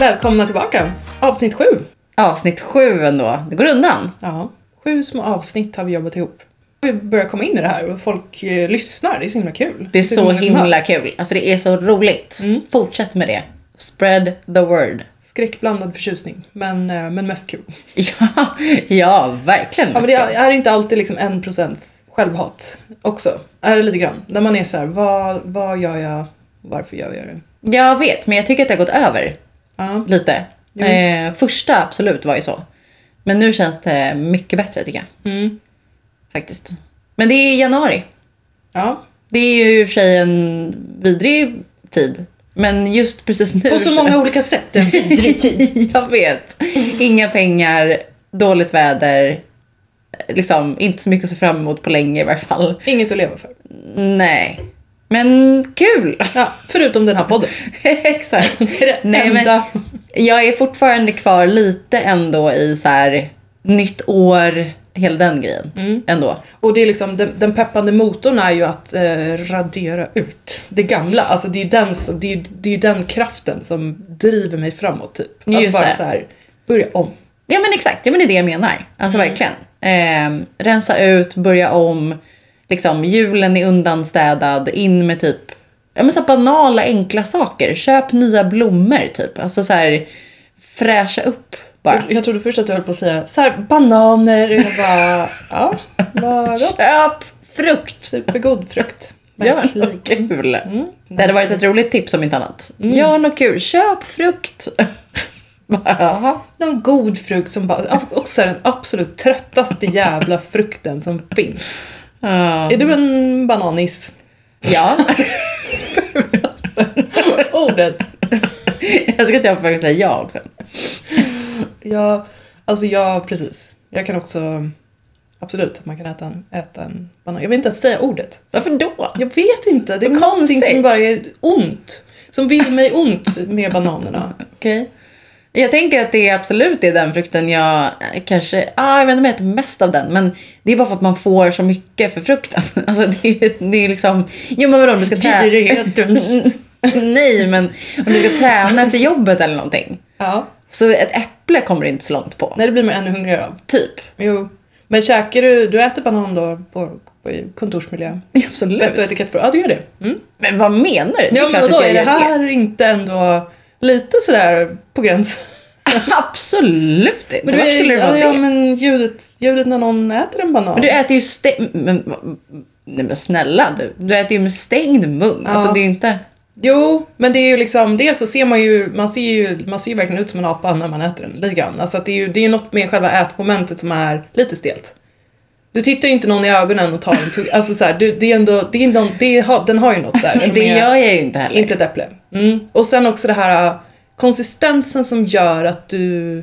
Välkomna tillbaka! Avsnitt sju. Avsnitt sju ändå. Det går undan. Ja, sju små avsnitt har vi jobbat ihop. Vi börjar komma in i det här och folk eh, lyssnar. Det är så himla kul. Det är så hör. himla kul. Alltså det är så roligt. Mm. Fortsätt med det. Spread the word. Skräckblandad förtjusning, men, eh, men mest kul. Ja, ja verkligen. Ja, men det är är inte alltid liksom en procents självhat också. Är det lite grann. Där man är så här, vad, vad gör jag? Varför gör jag det? Jag vet, men jag tycker att det har gått över Ja, lite. Eh, första absolut var ju så. Men nu känns det mycket bättre tycker jag. mm. Faktiskt. Men det är januari. ja. Det är ju i och för sig en vidrig tid. Men just precis nu... På så många olika sätt. En vidrig tid. jag vet. Inga pengar, dåligt väder. Liksom inte så mycket att se fram emot på länge i varje fall. Inget att leva för. Nej. Men kul! Ja, förutom den här podden. Exakt. Det är det Nej, men-. Jag är fortfarande kvar lite ändå i så här nytt år, hela den grejen. Mm. Ändå. Och det är liksom, den, den peppande motorn är ju att eh, radera ut det gamla. Alltså det är ju den, det är, det är den kraften som driver mig framåt typ. Att Just bara det. så här, börja om. Ja men exakt, ja, men det är det jag menar. Alltså Mm. verkligen. Eh, rensa ut, börja om. Liksom, julen är undanstädad, in med typ ja, men så banala enkla saker. Köp nya blommor typ. Alltså så här fräscha upp bara. Jag trodde först att du höll på att säga så här, bananer. Jag bara, ja, vad gott. Köp frukt! Supergod frukt. Gör Verkligen. något kul. Mm. Det hade varit ett roligt tips om inte annat. Gör något kul, köp frukt! Någon god frukt som bara, också är den absolut tröttaste jävla frukten som finns. Är du en bananis? Ja. Ordet. Jag ska inte jag försöka säga ja också. Ja, alltså ja, precis. Jag kan också, absolut, att man kan äta en, äta en banan. Jag vill inte ens säga ordet. Varför då? Jag vet inte, det är Vad någonting konstigt. som bara är ont. Som vill mig ont med bananerna. Okej. Jag tänker att det absolut är den frukten jag eh, kanske, ah, jag vet inte om jag äter mest av den, men det är bara för att man får så mycket för frukten. Alltså det är, det är liksom, jo men vadå om du ska träna? Nej men om du ska träna efter jobbet eller någonting. Ja, Så ett äpple kommer du inte så långt på. nej det blir man ännu hungrigare av. Typ. Jo. Men käkar du, du äter banan då på, på kontorsmiljö? Absolut. Vett och etikett för, ja du gör det. Mm. Men vad menar du? Det Ja men vadå, är det här inte ändå lite sådär på gränsen? Absolut inte. Men Varför skulle det ja, vara ja, det? men ljudet, ljudet när någon äter en banan. Men du äter ju stängd... Men, nej men snälla du. Du äter ju med stängd mun. Ja. Alltså det är inte... Jo, men det är ju liksom, dels så ser man ju, man ser ju, man ser ju verkligen ut som en apa när man äter den, lite grann. Alltså det är ju, det är ju något med själva ätmomentet som är lite stelt. Du tittar ju inte någon i ögonen och tar en tugg, alltså så här, du, det är ändå, det är någon, det har, den har ju något där Det gör jag ju inte heller. inte ett äpple. Mm. Och sen också det här äh, konsistensen som gör att du,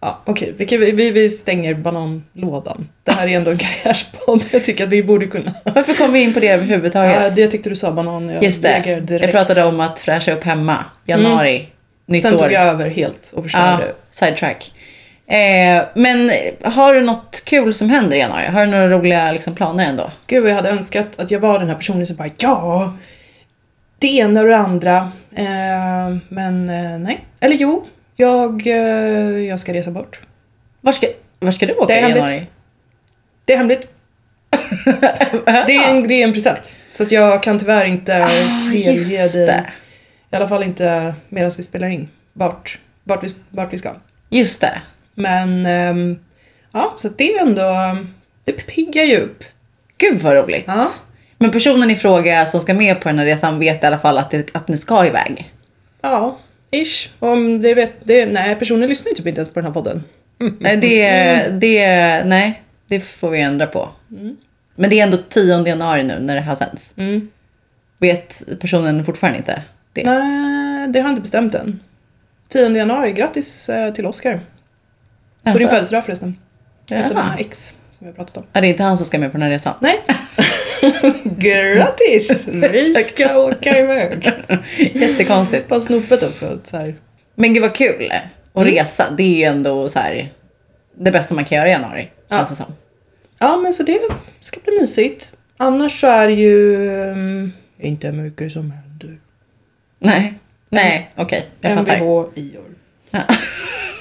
ja okej, vi, kan- vi, vi stänger bananlådan. Det här är ändå en karriärspodd, jag tycker att vi borde kunna. Varför kom vi in på det överhuvudtaget? Ja, jag tyckte du sa banan, jag Just det. direkt. Jag pratade om att fräscha upp hemma. Januari. Nytt Sen år. tog jag över helt och Ja, förstörde. sidetrack. Eh, men har du något kul som händer i januari? Har du några roliga liksom, planer ändå? Gud jag hade önskat att jag var den här personen som bara ja, det ena och det andra. Eh, men eh, nej. Eller jo, jag, eh, jag ska resa bort. Var ska, var ska du åka i januari? Det är hemligt. Det är en, det är en present. Så att jag kan tyvärr inte Ah, delge dig. det. I alla fall inte medan vi spelar in. Vart, vart, vi, vart vi ska. Just det. Men ehm, ja, så det är ändå, det piggar ju upp. Gud vad roligt. Ja. Men personen i fråga som ska med på den här resan vet i alla fall att, det, att ni ska iväg. Ja, ish. Om det vet, det, nej, personen lyssnar ju typ inte ens på den här podden. Nej, det, det, nej, det får vi ändra på. Men det är ändå 10 januari nu när det här sänds. Mm. Vet personen fortfarande inte det? Nej, det har jag inte bestämt än. 10 januari, grattis eh, till Oscar. På Alltså, din födelsedag förresten. Ett av mina ex som vi har pratat om. Ja, det är inte han som ska med på den här resan. Nej. grattis! Vi ska åka iväg. Jättekonstigt. Bara snopet också. Så här. Men gud vad kul att Mm. resa. Det är ju ändå så här det bästa man kan göra i januari. Ja. Känns det som. Ja, men så det ska bli mysigt. Annars så är det ju um, inte mycket som händer. Nej. Nej, okej. jag fattar. Mvh-ior. Ja.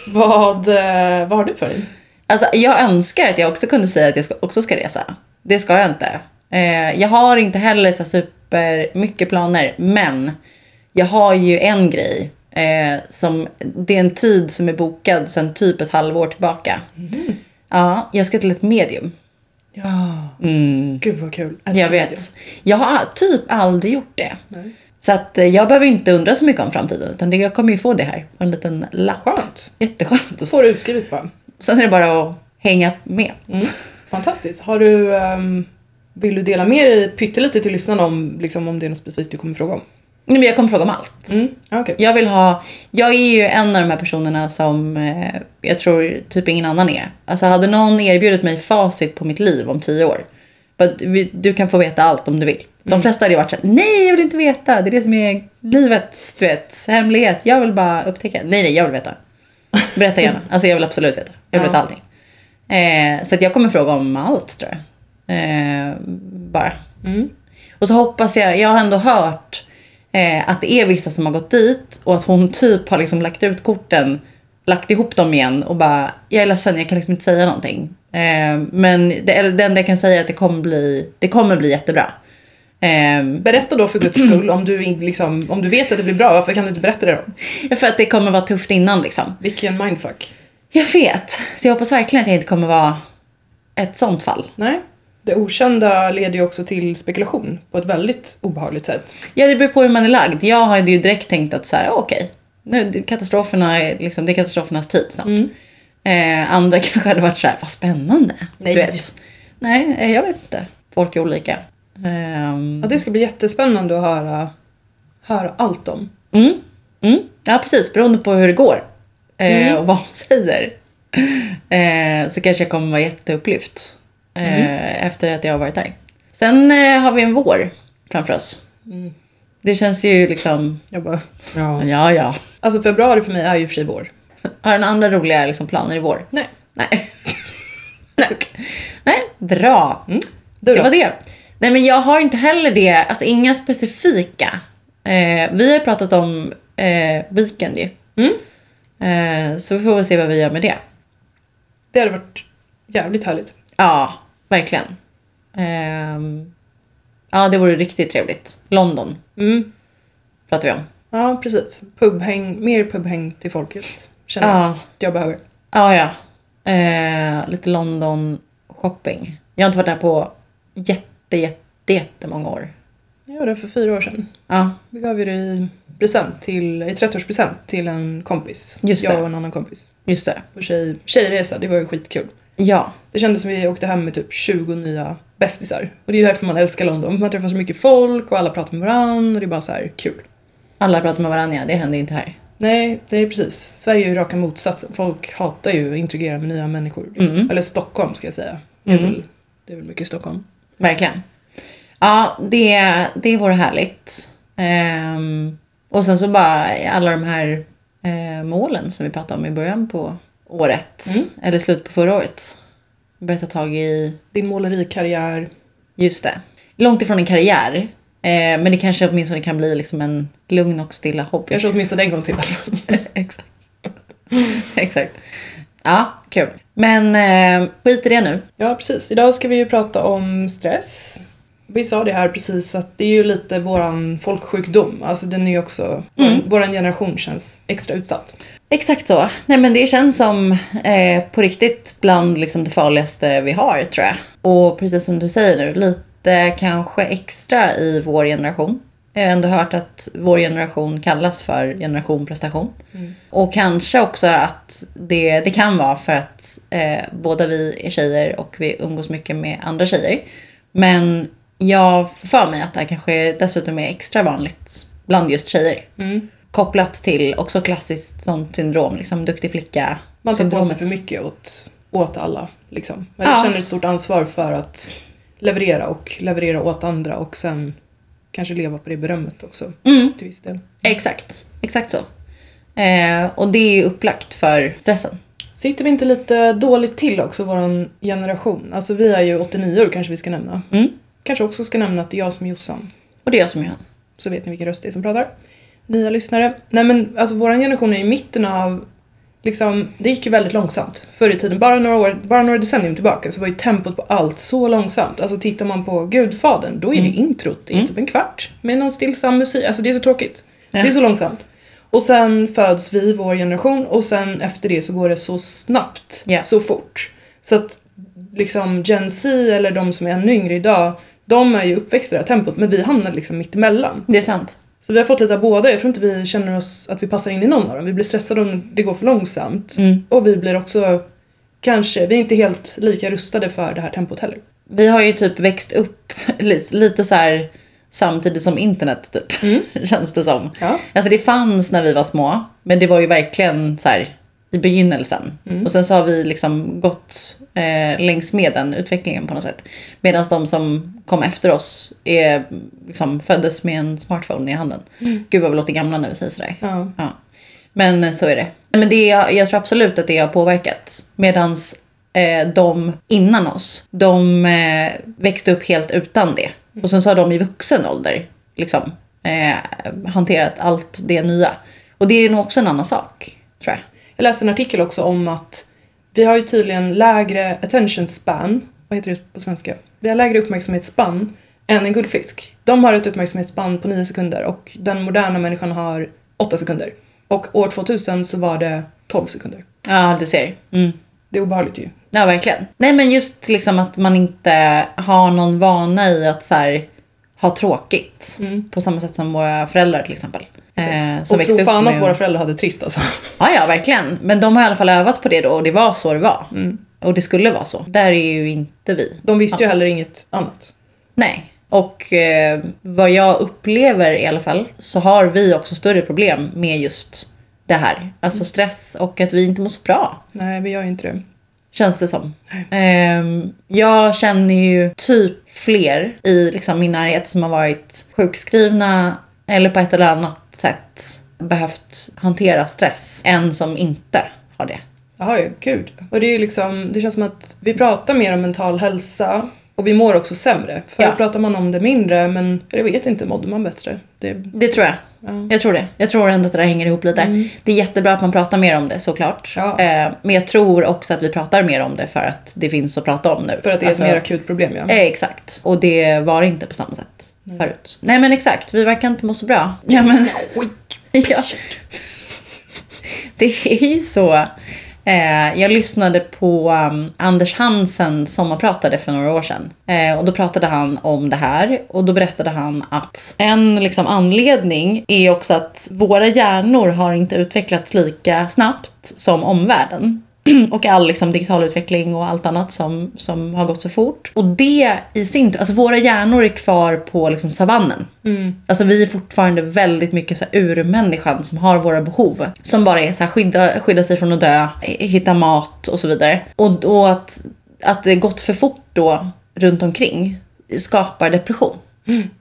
Vad, eh, vad har du för dig? Alltså, jag önskar att jag också kunde säga att jag ska, också ska resa. Det ska jag inte. Eh, jag har inte heller så super mycket planer, men jag har ju en grej. Eh, som, det är en tid som är bokad sedan typ ett halvår tillbaka. Ja, jag ska till ett medium. Ja, gud vad kul. Älskar Mm. Jag medium. vet. Jag har typ aldrig gjort det. Nej. Så att eh, jag behöver inte undra så mycket om framtiden. Utan jag kommer ju få det här en liten lapp. Skönt. Jätteskönt. Får du utskrivet bara. Sen är det bara att hänga med. Mm. Fantastiskt. Har du, ehm, vill du dela med dig pyttelite till lyssnarna om, liksom, om det är något specifikt du kommer fråga om? Nej, men jag kommer fråga om allt. Mm. Okej. Jag vill ha, jag är ju en av de här personerna som eh, jag tror typ ingen annan är. Alltså hade någon erbjudit mig facit på mitt liv om tio år. Vi- Du kan få veta allt om du vill. De flesta hade varit såhär, nej jag vill inte veta. Det är det som är livets du vet, hemlighet. Jag vill bara upptäcka. Nej nej, jag vill veta. Berätta gärna. Alltså jag vill absolut veta. Jag vill veta allting. Eh, så att jag kommer fråga om allt tror jag. Eh, bara. Mm. Och så hoppas jag, jag har ändå hört eh, att det är vissa som har gått dit och att hon typ har liksom lagt ut korten, lagt ihop dem igen och bara, jag är ledsen, jag kan liksom inte säga någonting. Eh, men det, det enda jag kan säga är att det kommer bli, det kommer bli jättebra. Eh, Berätta då för guds skull, om du, liksom, om du vet att det blir bra, varför kan du inte berätta det då? för att det kommer vara tufft innan liksom. Vilken mindfuck. Jag vet, så jag hoppas verkligen att jag inte kommer vara ett sånt fall. Nej. Det okända leder ju också till spekulation på ett väldigt obehagligt sätt. Ja, det beror på hur man är lagd. Jag hade ju direkt tänkt att så här, okej, nu katastroferna är liksom, det är katastrofernas tid snart. Eh, andra kanske hade varit så här, vad spännande. Nej. Du vet. Nej, eh, jag vet inte. Folk är olika. Ehm, Ja, det ska bli jättespännande att höra, höra allt om. mm, mm, ja, precis. Beroende på hur det går eh, och vad hon säger. Eh, så kanske jag kommer vara jätteupplyft eh, efter att jag har varit där. Sen eh, har vi en vår framför oss. Det känns ju liksom, Jag bara, ja. ja ja. Alltså februari för mig är ju för sig vår. Har du några andra roliga liksom, planer i vår? Nej. Nej. Nej. Nej, bra. Du Det var det. Nej, men jag har inte heller det. Alltså inga specifika. Eh, vi har pratat om eh, weekend ju. Mm. Eh, så vi får väl se vad vi gör med det. Det hade varit jävligt härligt. Ja, verkligen. Ehm, ja, det vore riktigt trevligt. London Mm. pratar vi om. Ja, precis. Pubhäng, mer pubhäng till folket. Känner jag Ja, att jag behöver. ja. ja. Eh, lite London shopping. Jag har inte varit där på jätte, jätte, jättemånga år. Jag gjorde det för fyra år sedan. Ja, Vi gav ju det i present till, i 30-årspresent till en kompis. Just jag det. och en annan kompis. just det. På tjej, tjejresa, det var ju skitkul. Ja, Det kändes som vi åkte hem med typ 20 nya bästisar. Och det är därför man älskar London. Man träffar så mycket folk och alla pratar med varandra och det är bara så här kul. alla pratar med varandra, ja. Det händer ju inte här. Nej, det är precis. Sverige är ju raka motsatsen. Folk hatar ju att interagera med nya människor. Liksom. Mm. Eller Stockholm ska jag säga. Det är, Mm. väl, det är väl mycket Stockholm. Verkligen. Ja, det, det vore härligt. Ehm, och sen så bara alla de här eh, målen som vi pratade om i början på året. Mm. Eller slutet på förra året. Börja ta tag i, Din målerikarriär. just det. Långt ifrån en karriär. Eh, men det kanske åtminstone kan bli liksom en lugn och stilla hobby. Kanske åtminstone en gång till i alla fall. Exakt. Exakt. Ja, kul. Men eh, skit i det nu. Ja, precis. Idag ska vi ju prata om stress. Vi sa det här precis att det är ju lite våran folksjukdom. Alltså den är ju också, Mm. våran generation känns extra utsatt. Exakt så. Nej men det känns som eh, på riktigt bland liksom det farligaste vi har tror jag. Och precis som du säger nu, lite kanske extra i vår generation. Jag har ändå hört att vår generation kallas för generation prestation. Och kanske också att det, det kan vara för att eh, båda vi är tjejer och vi umgås mycket med andra tjejer. Men jag får för mig att det här kanske dessutom är extra vanligt bland just tjejer Mm. kopplat till också klassiskt sånt syndrom, liksom duktig flicka. Man tar på sig syndromet. för mycket åt, åt alla. Liksom. Man Ja. känner ett stort ansvar för att leverera och leverera åt andra och sen kanske leva på det berömmet också Mm, till viss del. exakt, exakt så. Eh, och det är ju upplagt för stressen. Sitter vi inte lite dåligt till också, våran generation? Alltså vi är ju 89 år kanske vi ska nämna. Mm. Kanske också ska nämna att det är jag som är Jossan. Och det är jag som är han. Så vet ni vilken röst det är som pratar. nya lyssnare. Nej men alltså våran generation är i mitten av, liksom, det gick ju väldigt långsamt förr i tiden. Bara några, år, bara några decennium tillbaka så var ju tempot på allt så långsamt. Alltså tittar man på Gudfadern, då är det introt, det är typ en kvart med någon stillsam musik. Alltså det är så tråkigt. Ja. Det är så långsamt. Och sen föds vi, vår generation, och sen efter det så går det så snabbt, Ja. så fort. Så att liksom Gen Z eller de som är ännu yngre idag, de är ju uppväxta i det här tempot, men vi hamnar liksom mitt emellan. Det är sant. Så vi har fått lite av båda. Jag tror inte vi känner oss att vi passar in i någon av dem. Vi blir stressade om det går för långsamt. Mm. Och vi blir också, kanske, vi är inte helt lika rustade för det här tempot heller. Vi har ju typ växt upp li- lite så här samtidigt som internet typ. Känns det som. Ja. Alltså det fanns när vi var små. Men det var ju verkligen så här i begynnelsen. Och sen så har vi liksom gått eh, längs med den utvecklingen på något sätt. Medan de som kom efter oss är, liksom, föddes med en smartphone i handen. Gud vad vi låter gamla när vi säger sådär. Ja. Ja. Men eh, så är det. Men det, jag tror absolut att det har påverkat. Medan eh, de innan oss, de eh, växte upp helt utan det. Och sen så har de i vuxen ålder liksom, eh, hanterat allt det nya. Och det är nog också en annan sak, tror jag. Jag läste en artikel också om att vi har ju tydligen lägre attention span, vad heter det på svenska? Vi har lägre uppmärksamhetsspann än en guldfisk. De har ett uppmärksamhetsspann på 9 sekunder och den moderna människan har 8 sekunder. Och år 2000 så var det 12 sekunder. Ja, du ser. Mm. Det är obehagligt ju. Ja, verkligen. Nej, men just liksom att man inte har någon vana i att så här, ha tråkigt. På samma sätt som våra föräldrar till exempel. Eh, som och tro fan med- att våra föräldrar hade trist alltså. Ja, ja, verkligen. Men de har i alla fall övat på det då och det var så det var. Mm. Och det skulle vara så. Där är ju inte vi. De visste ju alls. heller inget annat. Nej. Och eh, vad jag upplever i alla fall så har vi också större problem med just det här. Alltså stress och att vi inte mår så bra. Nej, vi gör ju inte det. Känns det som. Ehm, jag känner ju typ fler i liksom min närhet som har varit sjukskrivna eller på ett eller annat sätt behövt hantera stress än som inte har det. Jaha, ja, gud. Och det är ju liksom, det känns som att vi pratar mer om mental hälsa och vi mår också sämre. Förr Ja. pratar man om det mindre, men jag vet inte, mådde man bättre? Det, Det tror jag. Jag tror det. Jag tror ändå att det där hänger ihop lite. Det är jättebra att man pratar mer om det såklart. Ja. Eh, men jag tror också att vi pratar mer om det för att det finns att prata om nu. för att det är Alltså, ett mer akut problem, ja. Eh, exakt. Och det var inte på samma sätt förut. Nej men exakt, vi verkar inte må så bra. Ja men... ja. Det är ju så. Eh, jag lyssnade på um, Anders Hansen sommarpratade för några år sedan. Eh, och då pratade han om det här och då berättade han att en liksom, anledning är också att våra hjärnor har inte utvecklats lika snabbt som omvärlden. Och all liksom, digital utveckling och allt annat som, som har gått så fort. Och det i sin tur, alltså våra hjärnor är kvar på liksom, savannen. Alltså vi är fortfarande väldigt mycket så här, urmänniskan som har våra behov. Som bara är så här, skydda, skydda sig från att dö, hitta mat och så vidare. Och, och att, att det gått för fort då runt omkring skapar depression.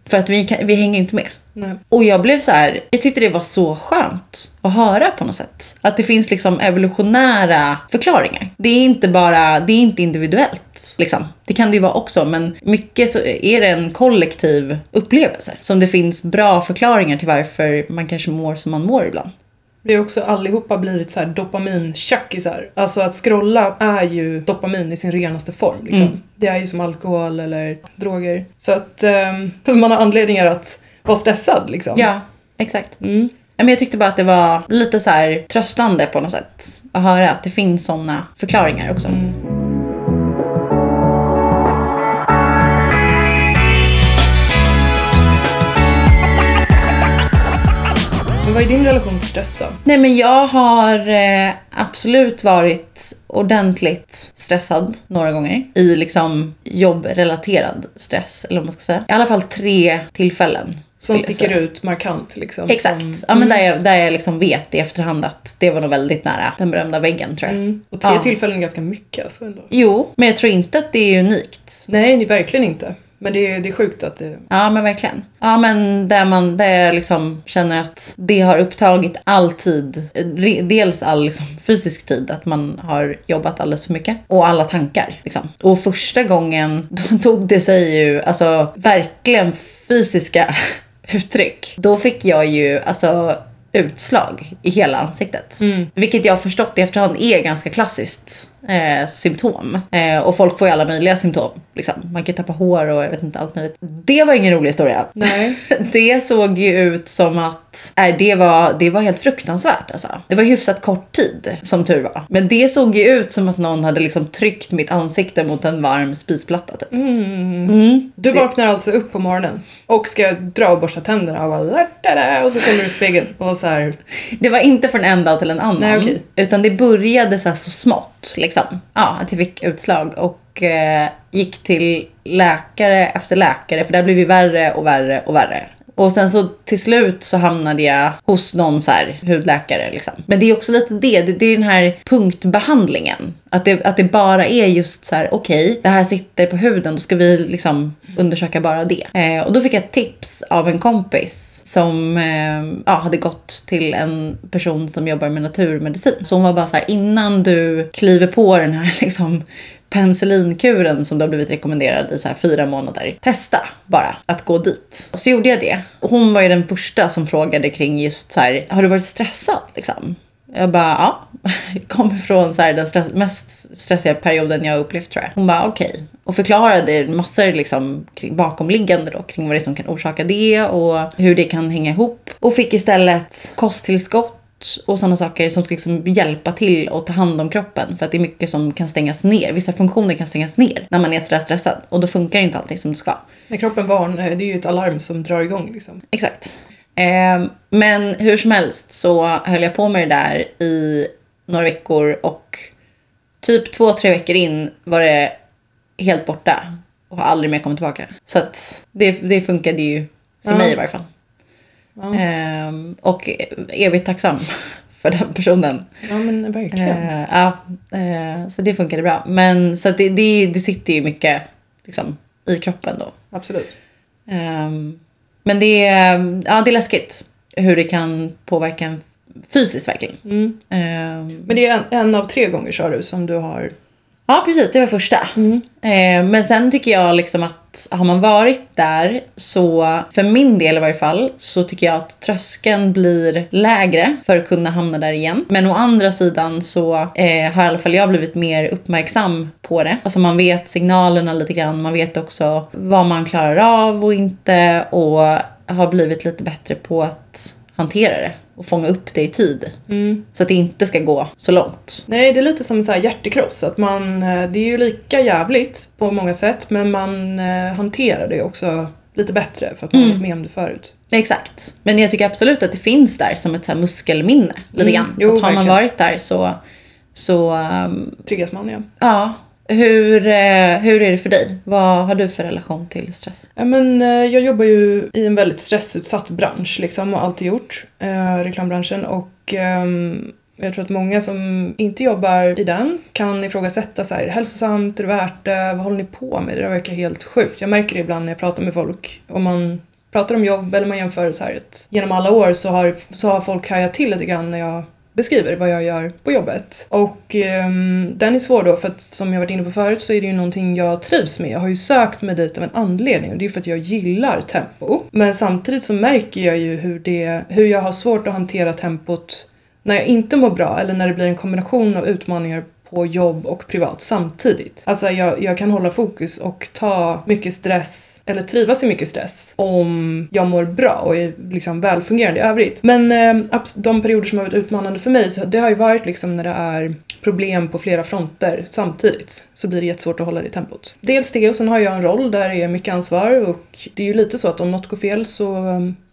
För att vi, kan, vi hänger inte med. Nej. Och jag blev så här, jag tyckte det var så skönt att höra på något sätt. Att det finns liksom evolutionära förklaringar. Det är inte bara, det är inte individuellt liksom. Det kan det ju vara också, men mycket så är det en kollektiv upplevelse. Som det finns bra förklaringar till varför man kanske mår som man mår ibland. Vi har också allihopa blivit så här dopamin-tjackisar. Alltså att scrolla är ju dopamin i sin renaste form. Liksom. Mm. Det är ju som alkohol eller droger. Så att ehm, man har anledningar att vara stressad liksom. Ja, exakt. Mm. Men jag tyckte bara att det var lite så här tröstande på något sätt. Att höra att det finns sådana förklaringar också. Men vad är din relation till stress då? Nej men jag har eh, absolut varit ordentligt stressad några gånger. I liksom jobbrelaterad stress, eller vad man ska säga. I alla fall tre tillfällen. Som sticker ut markant liksom. Exakt. Som, Ja, men där, jag, där jag liksom vet i efterhand att det var nog väldigt nära den berömda väggen tror jag. mm. Och tre Ja. tillfällen är ganska mycket alltså ändå. Jo, men jag tror inte att det är unikt. Nej, det är verkligen inte. Men det är, det är sjukt att det... Ja men verkligen. Ja men där man där jag liksom känner att det har upptagit all tid. Dels all liksom fysisk tid, att man har jobbat alldeles för mycket. Och alla tankar. Liksom. Och första gången då tog det sig ju alltså verkligen fysiska uttryck. Då fick jag ju alltså utslag i hela ansiktet. Vilket jag har förstått i efterhand är ganska klassiskt eh, symptom. Eh, och folk får ju alla möjliga symptom. Liksom. Man kan tappa hår och jag vet inte allt möjligt. Det var ingen rolig historia. Nej. Det såg ju ut som att äh, det, var, det var helt fruktansvärt. Alltså. Det var hyfsat kort tid, som tur var. Men det såg ju ut som att någon hade liksom tryckt mitt ansikte mot en varm spisplatta. Typ. Du vaknar alltså upp på morgonen och ska dra och borsta tänderna och bara och så kollar du i spegeln och så här. Det var inte från en dag till en annan. Nej, okej. Utan det började så, så smått. Liksom. Liksom. Ja, att jag fick utslag och eh, gick till läkare efter läkare. För det blev ju värre och värre och värre. Och sen så till slut så hamnade jag hos någon så här hudläkare. Liksom. Men det är också lite det, det, det är den här punktbehandlingen. Att det, att det bara är just så här, okej, det här sitter på huden, då ska vi liksom undersöka bara det. Eh, och då fick jag ett tips av en kompis som eh, ja, hade gått till en person som jobbar med naturmedicin. Så hon var bara så här, innan du kliver på den här liksom penicillinkuren som du har blivit rekommenderad i så här fyra månader. Testa bara att gå dit. Och så gjorde jag det. Och hon var ju den första som frågade kring just så här, har du varit stressad liksom? Jag bara, ja. Jag kommer från så här, den stress, mest stressiga perioden jag har upplevt tror jag. Hon bara, okej. Och förklarade massor liksom, kring bakomliggande då, kring vad det är som kan orsaka det och hur det kan hänga ihop. Och fick istället kosttillskott och sådana saker som ska liksom hjälpa till att ta hand om kroppen. För att det är mycket som kan stängas ner. Vissa funktioner kan stängas ner när man är sådär stressad. Och då funkar inte allting som det ska. När kroppen varnar, det är ju ett alarm som drar igång liksom. Exakt. Eh, men hur som helst så höll jag på med det där i några veckor och typ två, tre veckor in var det helt borta och har aldrig mer kommit tillbaka. Så att det, det funkade ju för Ja. mig i varje fall. Eh, och evigt tacksam för den personen. ja men verkligen. Eh, ja, eh, så det funkade bra. Men så det, det, det sitter ju mycket liksom, i kroppen då. Absolut. Ehm, men det är, ja, det är läskigt hur det kan påverka en fysiskt verkligen. Mm. Ehm, Men det är en, en av tre gånger sa du som du har... ja, precis. Det var första. Ehm, men sen tycker jag liksom att har man varit där så, för min del i varje fall, så tycker jag att tröskeln blir lägre för att kunna hamna där igen. Men å andra sidan så eh, har i alla fall jag blivit mer uppmärksam på det. Alltså man vet signalerna lite grann, man vet också vad man klarar av och inte och har blivit lite bättre på att hantera det och fånga upp det i tid. Så att det inte ska gå så långt. Nej, det är lite som en så här hjärtekross. Att man, eh, det är ju lika jävligt på många sätt men man eh, hanterar det också lite bättre för att man har varit med om det förut. Exakt. Men jag tycker absolut att det finns där som ett så muskelminne. Lite Mm, grann. jo, att har man verkligen. varit där så... så um, Triggas man ja. ja. Hur, eh, hur är det för dig? Vad har du för relation till stress? Ja, men, eh, jag jobbar ju i en väldigt stressutsatt bransch liksom och alltid gjort. Eh, reklambranschen och eh, jag tror att många som inte jobbar i den kan ifrågasätta så här, är det hälsosamt, är det värt det, vad håller ni på med? Det där verkar helt sjukt. Jag märker det ibland när jag pratar med folk. Om man pratar om jobb eller man jämför så här att genom alla år så har, så har folk hajat till lite grann när jag beskriver vad jag gör på jobbet. Och ehm, den är svår då för att som jag varit inne på förut så är det ju någonting jag trivs med. Jag har ju sökt mig dit av en anledning och det är för att jag gillar tempo. Men samtidigt så märker jag ju hur, det, hur jag har svårt att hantera tempot när jag inte mår bra eller när det blir en kombination av utmaningar på jobb och privat samtidigt. Alltså jag, jag kan hålla fokus och ta mycket stress eller trivas i mycket stress om jag mår bra och är liksom välfungerande i övrigt. Men eh, de perioder som har varit utmanande för mig så det har ju varit liksom när det är problem på flera fronter samtidigt så blir det jättesvårt att hålla det i tempot. Dels det och sen har jag en roll där det är mycket ansvar och det är ju lite så att om något går fel så,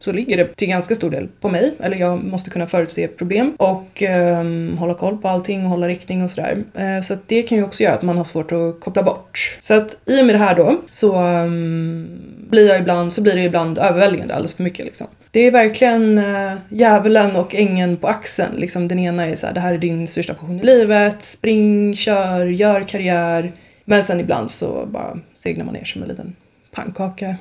så ligger det till ganska stor del på mig. Eller jag måste kunna förutse problem och eh, hålla koll på allting, hålla riktning och sådär. Eh, så att det kan ju också göra att man har svårt att koppla bort. Så att i och med det här då så ehm, blir jag ibland, så blir det ibland överväldigande alldeles för mycket liksom. Det är verkligen uh, djävulen och ängeln på axeln. Liksom, den ena är så här, det här är din största passion i livet. Spring, kör, gör karriär. Men sen ibland så bara segnar man ner som en liten pannkaka.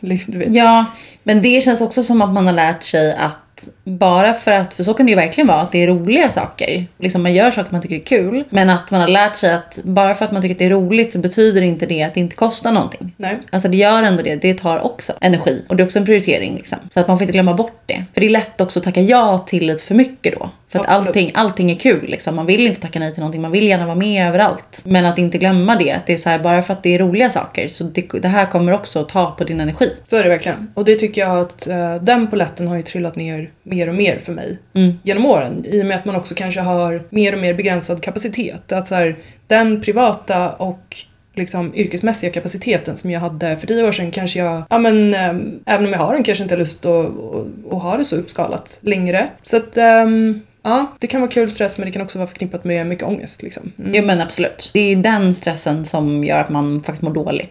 Ja, men det känns också som att man har lärt sig att att bara för att, för så kan det ju verkligen vara, att det är roliga saker. Liksom man gör saker man tycker är kul. Men att man har lärt sig att bara för att man tycker att det är roligt så betyder inte det att det inte kostar någonting. Nej. Alltså det gör ändå det. Det tar också energi. Och det är också en prioritering liksom. Så att man får inte glömma bort det. För det är lätt också att tacka ja till lite för mycket då. För att Absolut. allting, allting är kul liksom. Man vill inte tacka nej till någonting. Man vill gärna vara med överallt. Men att inte glömma det. Att det är så här, bara för att det är roliga saker. Så det, det här kommer också att ta på din energi. Så är det verkligen. Och det tycker jag att eh, den poletten har ju trillat ner mer och mer för mig Mm. genom åren. I och med att man också kanske har mer och mer begränsad kapacitet. Att så här, den privata och liksom yrkesmässiga kapaciteten som jag hade för tio år sedan kanske jag, ja men ehm, även om jag har den kanske inte har lust att, att, att ha det så uppskalat längre. Så att ehm, ja, det kan vara kul stress men det kan också vara förknippat med mycket ångest liksom. Mm. Jo men absolut. Det är ju den stressen som gör att man faktiskt mår dåligt.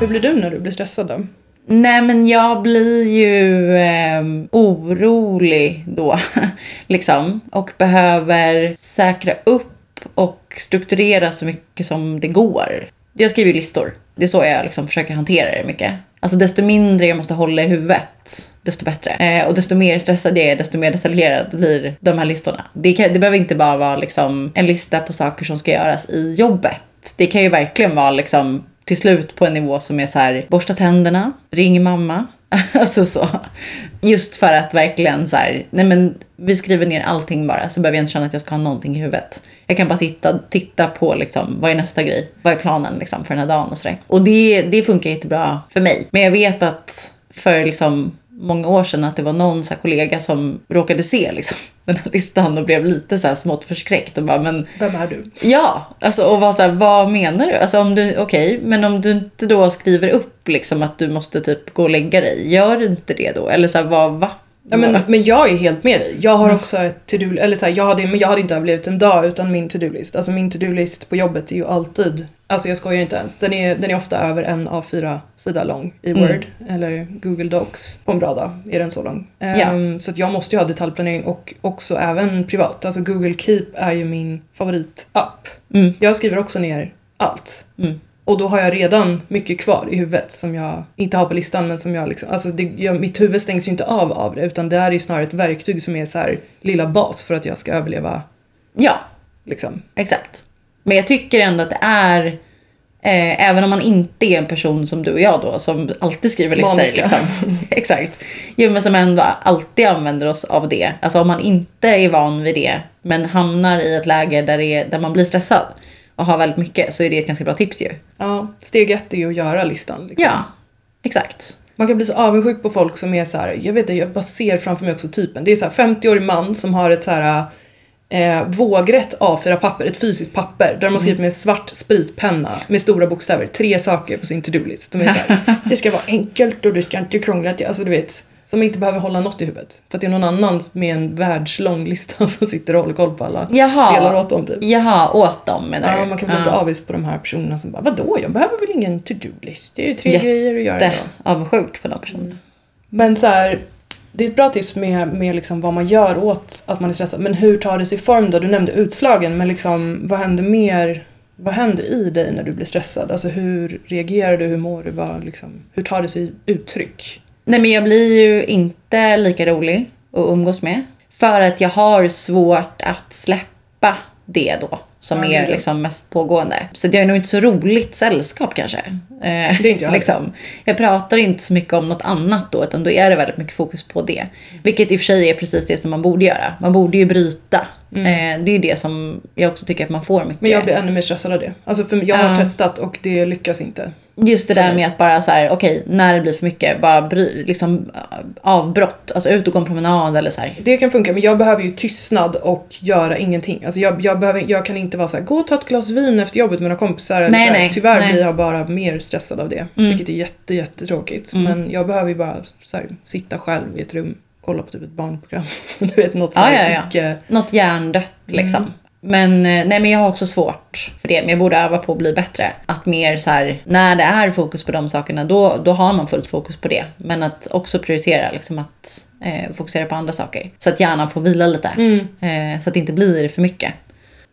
Hur blir du när du blir stressad då? Nej men jag blir ju eh, orolig då. liksom. Och behöver säkra upp och strukturera så mycket som det går. Jag skriver listor. Det är så jag liksom försöker hantera det mycket. Alltså desto mindre jag måste hålla i huvudet, desto bättre. Eh, och desto mer stressad jag är, desto mer detaljerad blir de här listorna. Det, kan, det behöver inte bara vara liksom en lista på saker som ska göras i jobbet. Det kan ju verkligen vara liksom till slut på en nivå som är så här, borsta tänderna, ring mamma. alltså så. Just för att verkligen så här, nej men vi skriver ner allting bara så behöver jag inte känna att jag ska ha någonting i huvudet. Jag kan bara titta, titta på liksom, vad är nästa grej? Vad är planen liksom, för den här dagen och sådär. Och det, det funkar jättebra för mig. Men jag vet att för liksom många år sedan att det var någon så kollega som råkade se liksom, den här listan och blev lite så här smått förskräckt och bara men Vem är du? Ja, alltså och var så här, vad menar du? Alltså om du, okej, men om du inte då skriver upp liksom att du måste typ gå och lägga dig, gör du inte det då? Eller så här, vad, va? Ja, men, men jag är helt med dig. Jag har också ett to-do, eller så här, jag, hade, men jag hade inte överlevt en dag utan min to-do-list. Alltså min to-do-list på jobbet är ju alltid, alltså jag skojar inte ens, den är, den är ofta över en A4 sida lång i Mm. Word eller Google Docs. På en bra dag är den så lång. Ehm, Så att jag måste ju ha detaljplanering och också även privat. Alltså Google Keep är ju min favoritapp. Mm. Jag skriver också ner allt. Mm. Och då har jag redan mycket kvar i huvudet som jag inte har på listan men som jag liksom, alltså det, jag, mitt huvud stängs ju inte av av det utan det är ju snarare ett verktyg som är så här lilla bas för att jag ska överleva Ja, liksom. exakt. Men jag tycker ändå att det är, eh, även om man inte är en person som du och jag då, som alltid skriver listor. Liksom. exakt. Jo, men som ändå alltid använder oss av det. Alltså om man inte är van vid det, men hamnar i ett läge där, det är, där man blir stressad och har väldigt mycket, så är det ett ganska bra tips ju. Ja, steg ett är ju att göra listan. Liksom. Ja, exakt. Man kan bli så avundsjuk på folk som är så här, jag vet inte, jag bara ser framför mig också typen. Det är så här 50-årig man som har ett så här eh, vågrätt A4-papper, ett fysiskt papper, där de har skrivit med svart spritpenna med stora bokstäver, tre saker på sin to-do-list. De är så här, det ska vara enkelt och du ska inte krångla till, alltså du vet, som inte behöver hålla något i huvudet. För att det är någon annan med en världslång lista som sitter och håller koll på alla Jaha. delar åt dem typ. Jaha, åt dem menar du? Ja, man kan bli lite avis på de här personerna som bara, vadå, jag behöver väl ingen to-do-list, det är ju tre Jätte. grejer att göra idag. avundsjukt på de personerna. Men så här, det är ett bra tips med, med liksom vad man gör åt att man är stressad. Men hur tar det sig form då? Du nämnde utslagen, men liksom, vad händer mer? Vad händer i dig när du blir stressad? Alltså hur reagerar du? Hur mår du? Vad, liksom, hur tar det sig uttryck? Nej men jag blir ju inte lika rolig att umgås med. För att jag har svårt att släppa det då. Som Ja, är liksom mest pågående. Så det är nog inte så roligt sällskap kanske. Eh, Det är inte jag liksom. Jag pratar inte så mycket om något annat då, utan då är det väldigt mycket fokus på det. Vilket i och för sig är precis det som man borde göra. Man borde ju bryta. Eh, det är ju det som jag också tycker att man får mycket. Mm. Men jag blir ännu mer stressad av det. Alltså för jag har Ja. testat och det lyckas inte. Just det där med att bara så här, okej, när det blir för mycket, bara bry, liksom äh, avbrott. Alltså ut och gå en promenad eller så här. Det kan funka, men jag behöver ju tystnad och göra ingenting. Alltså jag, jag, behöver, jag kan inte vara så här, gå och ta ett glas vin efter jobbet med några kompisar. eller Nej, så här. nej, Tyvärr nej. blir jag bara mer stressad av det. Mm. Vilket är jätte, jättetråkigt. Mm. Men jag behöver ju bara så här, sitta själv i ett rum, kolla på typ ett barnprogram. du vet, något så här ja, ja. icke... Något hjärndött liksom. Mm. Men, eh, nej, men jag har också svårt för det, men jag borde öva på att bli bättre. Att mer så här, när det är fokus på de sakerna, då, då har man fullt fokus på det. Men att också prioritera, liksom att eh, fokusera på andra saker. Så att hjärnan får vila lite. Mm. Eh, så att det inte blir för mycket.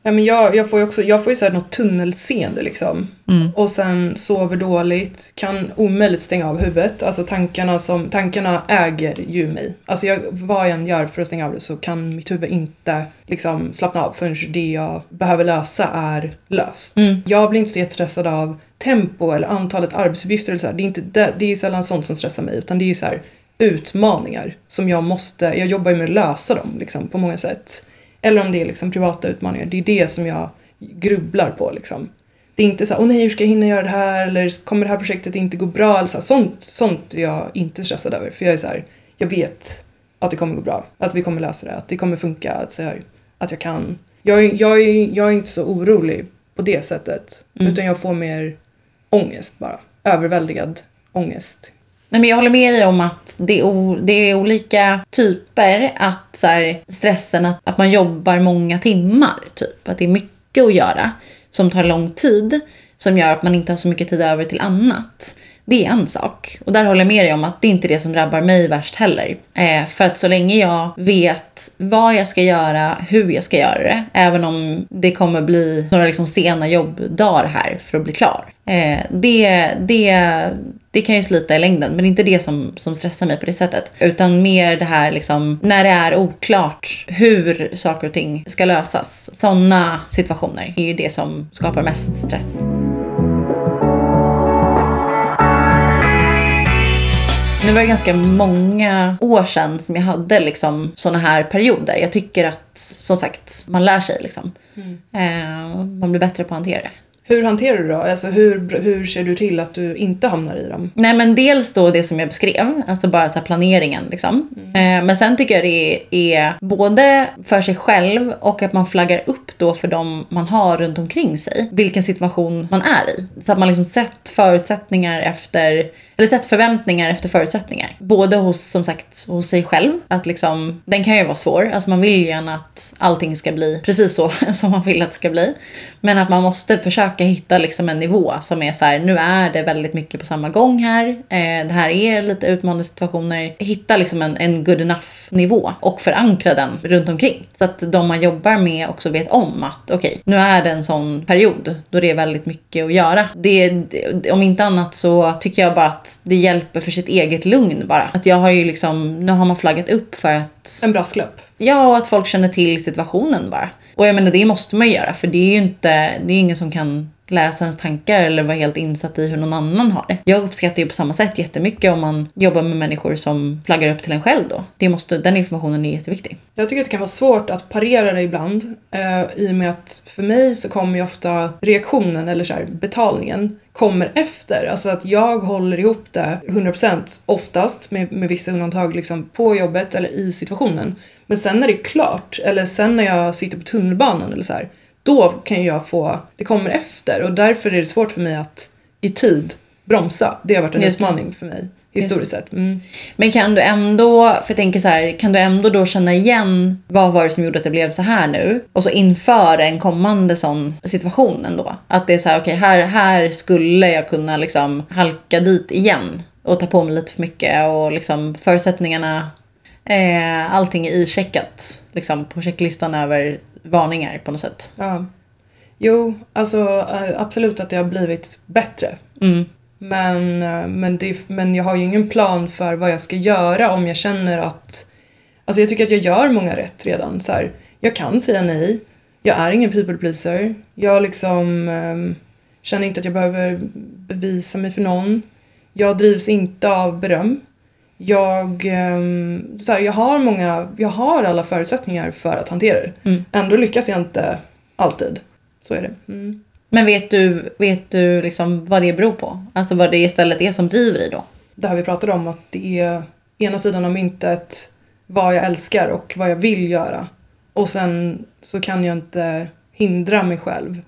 Ja, men jag, jag får ju också, jag får ju så här något tunnelseende liksom. Och sen sover dåligt, kan omöjligt stänga av huvudet. Alltså tankarna, som, tankarna äger ju mig. Alltså jag, vad jag än gör för att stänga av det så kan mitt huvud inte liksom slappna av förrän det jag behöver lösa är löst. Jag blir inte så jättestressad av tempo eller antalet arbetsuppgifter eller så här. Det är, inte, det, det är ju sällan sånt som stressar mig utan det är ju så här utmaningar som jag måste, jag jobbar ju med att lösa dem liksom på många sätt. Eller om det är liksom privata utmaningar, det är det som jag grubblar på liksom. Det är inte så åh nej hur ska jag hinna göra det här? Eller kommer det här projektet inte gå bra? Eller så här, sånt, sånt är jag inte stressad över. För jag är så här, jag vet att det kommer gå bra, att vi kommer lösa det, att det kommer funka, att, så här, att jag kan. Jag, är- jag, är- jag är inte så orolig på det sättet. Utan jag får mer ångest bara, överväldigad ångest. Nej, men jag håller med dig om att det är, o, det är olika typer. Att så här, stressen, att, att man jobbar många timmar. Typ. Att det är mycket att göra som tar lång tid. Som gör att man inte har så mycket tid över till annat. Det är en sak. Och där håller jag med dig om att det är inte det som drabbar mig värst heller. Eh, för att så länge jag vet vad jag ska göra, hur jag ska göra det. Även om det kommer bli några liksom sena jobbdagar här för att bli klar. Eh, det, det, det kan ju slita i längden, men det är inte det som, som stressar mig på det sättet. Utan mer det här liksom, när det är oklart hur saker och ting ska lösas. Sådana situationer är ju det som skapar mest stress. Nu var det ganska många år sedan som jag hade liksom såna här perioder. Jag tycker att, som sagt, man lär sig liksom. Eh, man blir bättre på att hantera det. Hur hanterar du det då? Alltså hur, hur ser du till att du inte hamnar i dem? Nej men dels då det som jag beskrev, alltså bara så planeringen liksom. Eh, men sen tycker jag det är både för sig själv och att man flaggar upp då för dem man har runt omkring sig. Vilken situation man är i. Så att man liksom sett förutsättningar efter, eller sett förväntningar efter förutsättningar. Både hos, som sagt, hos sig själv. Att liksom, den kan ju vara svår. Alltså man vill gärna att allting ska bli precis så som man vill att det ska bli. Men att man måste försöka hitta liksom en nivå som är så här, nu är det väldigt mycket på samma gång här. Eh, det här är lite utmanande situationer. Hitta liksom en, en good enough nivå och förankra den runt omkring. Så att de man jobbar med också vet om att okej, nu är det en sån period då det är väldigt mycket att göra. Det, det, om inte annat så tycker jag bara att det hjälper för sitt eget lugn bara. Att jag har ju liksom, nu har man flaggat upp för att En brasklapp. Ja, och att folk känner till situationen bara. Och jag menar, det måste man göra för det är ju inte, det är ju ingen som kan läsa ens tankar eller vara helt insatt i hur någon annan har det. Jag uppskattar ju på samma sätt jättemycket om man jobbar med människor som flaggar upp till en själv då. Det måste, den informationen är jätteviktig. Jag tycker att det kan vara svårt att parera det ibland eh, i och med att för mig så kommer ju ofta reaktionen eller så här, betalningen kommer efter. Alltså att jag håller ihop det 100% oftast med, med vissa undantag liksom på jobbet eller i situationen. Men sen när det är klart eller sen när jag sitter på tunnelbanan eller så här, då kan jag få, det kommer efter och därför är det svårt för mig att i tid bromsa. Det har varit en Just utmaning för mig historiskt sett. Mm. Men kan du ändå, för jag tänker så här, kan du ändå då känna igen vad var det som gjorde att det blev så här nu? Och så inför en kommande sån situation ändå. Att det är så här, okej här, här skulle jag kunna liksom halka dit igen. Och ta på mig lite för mycket och liksom förutsättningarna, eh, allting är icheckat. Liksom på checklistan över varningar på något sätt. Ja. Jo, alltså eh, absolut att det har blivit bättre. Mm. Men, eh, men, det, men jag har ju ingen plan för vad jag ska göra om jag känner att... Alltså jag tycker att jag gör många rätt redan. Så här, jag kan säga nej. Jag är ingen people pleaser. Jag liksom ehm, känner inte att jag behöver bevisa mig för någon. Jag drivs inte av beröm. Jag, ehm, så här, jag har många, jag har alla förutsättningar för att hantera det. Mm. Ändå lyckas jag inte alltid. Så är det. Mm. Men vet du, vet du liksom vad det beror på? Alltså vad det istället är som driver dig då? det här vi pratade om att det är ena sidan av myntet vad jag älskar och vad jag vill göra. Och sen så kan jag inte hindra mig själv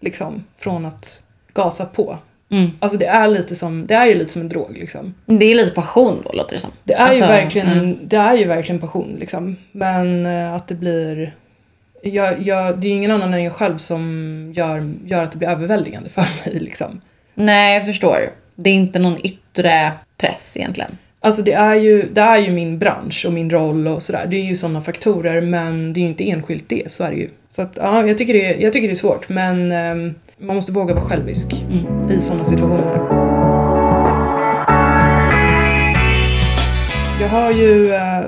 liksom från att gasa på. Mm. Alltså det är lite som, det är ju lite som en drog liksom. Det är lite passion då låter det som. Det är, Alltså, ju, verkligen, mm. det är ju verkligen passion liksom. Men eh, att det blir jag, jag, det är ju ingen annan än jag själv som gör, gör att det blir överväldigande för mig liksom. Nej, jag förstår. Det är inte någon yttre press egentligen. Alltså det är, ju, det är ju min bransch och min roll och sådär. Det är ju sådana faktorer men det är ju inte enskilt det, så är det ju. Så att ja, jag tycker det, är- jag tycker det är svårt men ehm, man måste våga vara självisk i sådana situationer. Jag har ju eh,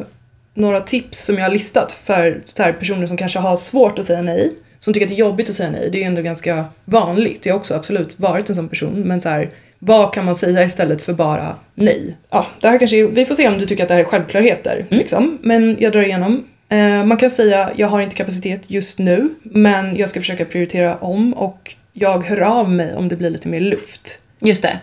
några tips som jag har listat för så personer som kanske har svårt att säga nej. Som tycker att det är jobbigt att säga nej. Det är ju ändå ganska vanligt. Jag har också absolut varit en sån person. Men så här, vad kan man säga istället för bara nej? Ja, det här kanske, är- vi får se om du tycker att det här är självklarheter. Liksom. Men jag drar igenom. Eh, man kan säga jag har inte kapacitet just nu. Men jag ska försöka prioritera om och jag hör av mig om det blir lite mer luft. Just det.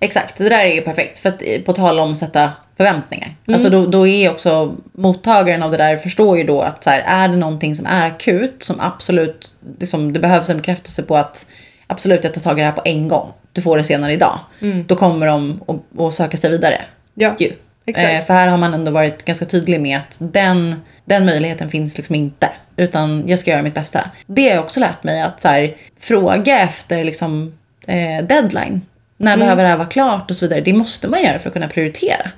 Exakt, det där är ju perfekt. För att eh, på tal om att sätta förväntningar. Alltså då, då är också mottagaren av det där förstår ju då att så här, är det någonting som är akut som absolut, liksom, det behövs en bekräftelse på att absolut jag tar tag i det här på en gång. Du får det senare idag. Då kommer de att- söka sig vidare. Ja, Ju. exakt. Eh, för här har man ändå varit ganska tydlig med att den, den möjligheten finns liksom inte. Utan jag ska göra mitt bästa. Det har jag också lärt mig att så här, fråga efter liksom, eh, deadline. När behöver det här vara klart och så vidare. Det måste man göra för att kunna prioritera.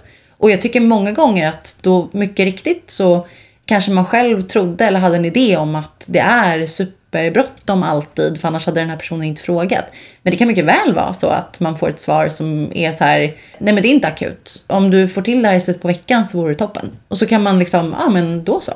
Och jag tycker många gånger att då mycket riktigt så kanske man själv trodde eller hade en idé om att det är superbråttom alltid för annars hade den här personen inte frågat. Men det kan mycket väl vara så att man får ett svar som är så här, nej men det är inte akut. Om du får till det här i slutet på veckan så vore det toppen. Och så kan man liksom, ja men då så.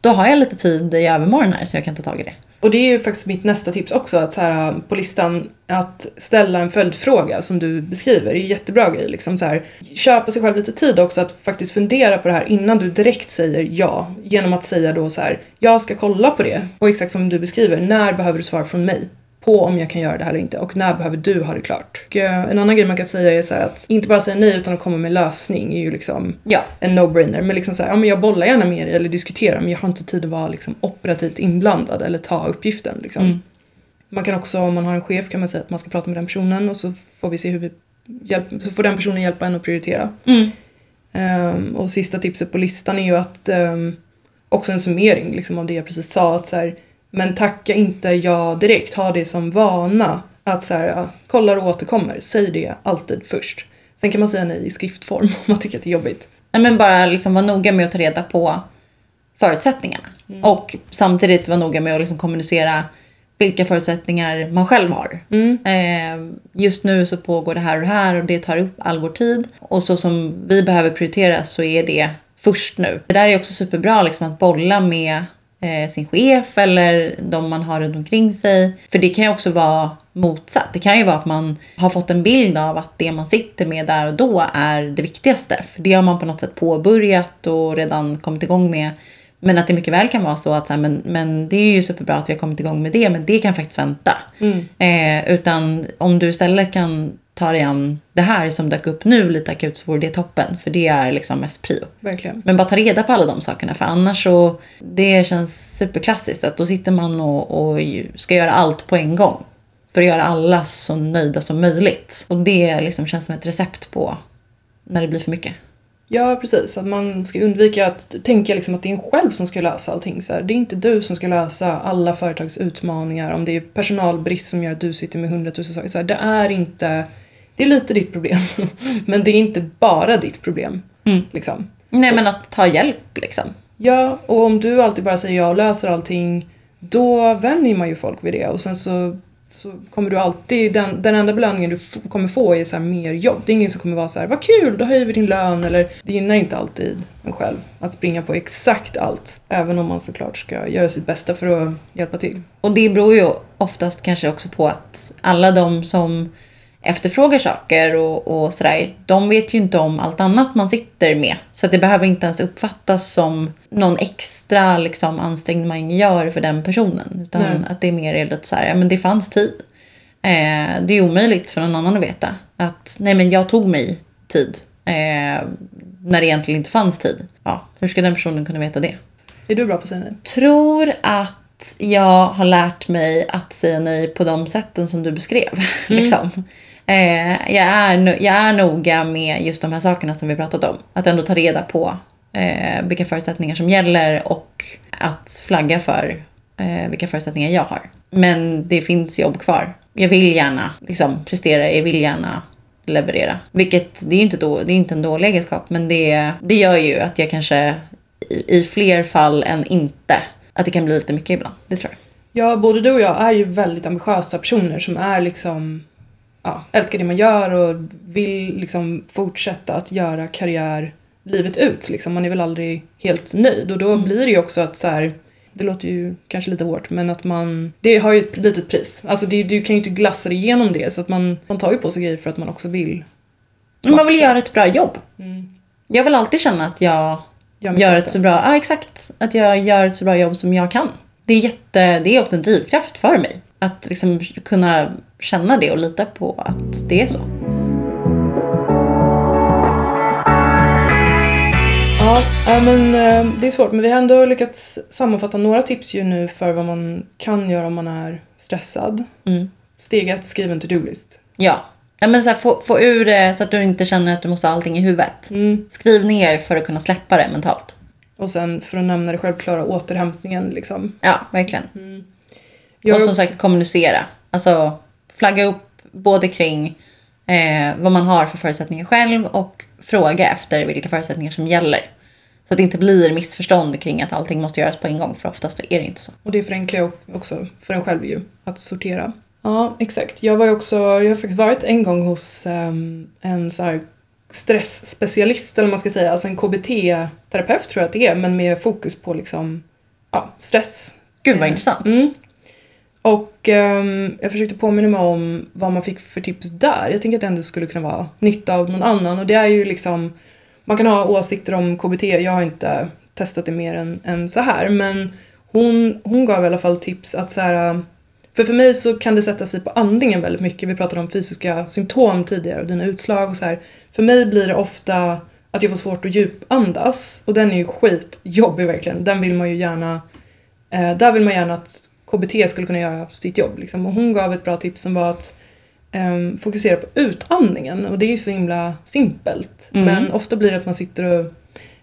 Då har jag lite tid i övermorgon här så jag kan ta tag i det. Och det är ju faktiskt mitt nästa tips också, att så här, äh, på listan att ställa en följdfråga som du beskriver. Det är en jättebra grej. Liksom så här, köpa sig själv lite tid också att faktiskt fundera på det här innan du direkt säger ja. Genom att säga då så här, jag ska kolla på det. Och exakt som du beskriver, när behöver du svar från mig? På om jag kan göra det här eller inte och när behöver du ha det klart. Och, eh, en annan grej man kan säga är så att inte bara säga nej utan att komma med lösning är ju liksom Ja. en no-brainer. Men liksom så här, ja men jag bollar gärna med dig eller diskuterar men jag har inte tid att vara liksom operativt inblandad eller ta uppgiften liksom. Mm. Man kan också, om man har en chef kan man säga att man ska prata med den personen och så får vi se hur vi hjälp, så får den personen hjälpa en att prioritera. Mm. Ehm, och sista tipset på listan är ju att ehm, också en summering liksom, av det jag precis sa. Att så här, men tacka inte ja direkt, ha det som vana. Att så här, ja, kollar och återkommer, säg det alltid först. Sen kan man säga nej i skriftform om man tycker att det är jobbigt. Nej, men bara liksom vara noga med att ta reda på förutsättningarna. Och samtidigt vara noga med att liksom kommunicera vilka förutsättningar man själv har. Eh, just nu så pågår det här och det här och det tar upp all vår tid. Och så som vi behöver prioritera så är det först nu. Det där är också superbra liksom att bolla med sin chef eller de man har runt omkring sig. För det kan ju också vara motsatt. Det kan ju vara att man har fått en bild av att det man sitter med där och då är det viktigaste. För det har man på något sätt påbörjat och redan kommit igång med. Men att det mycket väl kan vara så att så här, men, men det är ju superbra att vi har kommit igång med det, men det kan faktiskt vänta. Eh, utan om du istället kan ta dig an det här som dök upp nu lite akut så vore det toppen. För det är liksom mest prio. Verkligen. Men bara ta reda på alla de sakerna för annars så, det känns superklassiskt att då sitter man och, och ska göra allt på en gång. För att göra alla så nöjda som möjligt. Och det liksom känns som ett recept på när det blir för mycket. Ja, precis. Att man ska undvika att tänka liksom att det är en själv som ska lösa allting. Så här, det är inte du som ska lösa alla företags utmaningar. Om det är personalbrist som gör att du sitter med hundratusen saker. Så här, det är inte... Det är lite ditt problem. Men det är inte bara ditt problem. Liksom. Nej men att ta hjälp liksom. Ja, och om du alltid bara säger ja och löser allting, då vänjer man ju folk vid det. Och sen så, så kommer du alltid, den, den enda belöningen du kommer få är så mer jobb. Det är ingen som kommer vara så här, vad kul, då höjer vi din lön. Eller det gynnar inte alltid en själv att springa på exakt allt. Även om man såklart ska göra sitt bästa för att hjälpa till. Och det beror ju oftast kanske också på att alla de som efterfrågar saker och, och sådär, de vet ju inte om allt annat man sitter med. Så det behöver inte ens uppfattas som någon extra liksom, ansträngning man gör för den personen. Utan Nej. att det är mer är lite så här, ja men det fanns tid. Eh, det är omöjligt för någon annan att veta att nej men jag tog mig tid. Eh, när det egentligen inte fanns tid. Ja, hur ska den personen kunna veta det? Är du bra på att säga nej? tror att jag har lärt mig att säga nej på de sätten som du beskrev. liksom eh, jag, är, jag är noga med just de här sakerna som vi pratat om. Att ändå ta reda på eh, vilka förutsättningar som gäller och att flagga för eh, vilka förutsättningar jag har. Men det finns jobb kvar. Jag vill gärna liksom, prestera, jag vill gärna leverera. Vilket, det är ju inte, då, det är inte en dålig egenskap, men det, det gör ju att jag kanske i, i fler fall än inte, att det kan bli lite mycket ibland. Det tror jag. Ja, både du och jag är ju väldigt ambitiösa personer som är liksom ja, älskar det man gör och vill liksom fortsätta att göra karriär livet ut. Liksom. Man är väl aldrig helt nöjd och då blir det ju också att så här, det låter ju kanske lite hårt men att man, det har ju ett litet pris. Alltså det, du kan ju inte glassa dig igenom det så att man, man tar ju på sig grejer för att man också vill. Men man vill göra ett bra jobb. Mm. Jag vill alltid känna att jag Gör gör ett så bra, ja exakt, att jag gör ett så bra jobb som jag kan. Det är, jätte, det är också en drivkraft för mig. Att liksom kunna känna det och lita på att det är så. Ja, men eh, det är svårt men vi har ändå lyckats sammanfatta några tips ju nu för vad man kan göra om man är stressad. Mm. Steg ett, skriv en to-do-list. Ja. ja men så här, få, få ur det så att du inte känner att du måste ha allting i huvudet. Mm. Skriv ner för att kunna släppa det mentalt. Och sen för att nämna det självklara, återhämtningen liksom. Ja, verkligen. Jag och som också- sagt kommunicera. Alltså flagga upp både kring eh, vad man har för förutsättningar själv och fråga efter vilka förutsättningar som gäller. Så att det inte blir missförstånd kring att allting måste göras på en gång för oftast är det inte så. Och det förenklar ju också för en själv ju, att sortera. Ja, exakt. Jag var ju också, jag har faktiskt varit en gång hos ehm, en så här stressspecialist eller vad man ska säga, alltså en KBT-terapeut tror jag att det är, men med fokus på liksom, ja, stress. Gud vad intressant. Mm. Och um, jag försökte påminna mig om vad man fick för tips där. Jag tänker att det ändå skulle kunna vara nytta av någon annan. Och det är ju liksom, man kan ha åsikter om KBT. Jag har inte testat det mer än, än så här. Men hon, hon gav i alla fall tips att så här, för för mig så kan det sätta sig på andningen väldigt mycket. Vi pratade om fysiska symptom tidigare och dina utslag och så här. För mig blir det ofta att jag får svårt att djupandas och den är ju skitjobbig verkligen. Den vill man ju gärna, eh, där vill man gärna att KBT skulle kunna göra sitt jobb. Liksom. Och hon gav ett bra tips som var att ehm, fokusera på utandningen och det är ju så himla simpelt. Mm. Men ofta blir det att man sitter och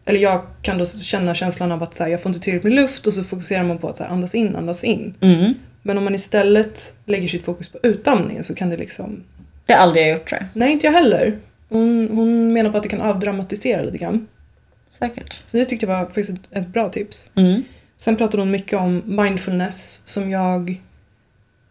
eller jag kan då känna känslan av att så här, jag får inte tillräckligt med luft och så fokuserar man på att så här, andas in, andas in. Mm. Men om man istället lägger sitt fokus på utandningen så kan det liksom... Det har aldrig jag gjort tror jag. Nej, inte jag heller. Hon, hon menar på att det kan avdramatisera lite grann. Säkert. Så det tyckte jag var faktiskt ett, ett bra tips. Mm. Sen pratade hon mycket om mindfulness som jag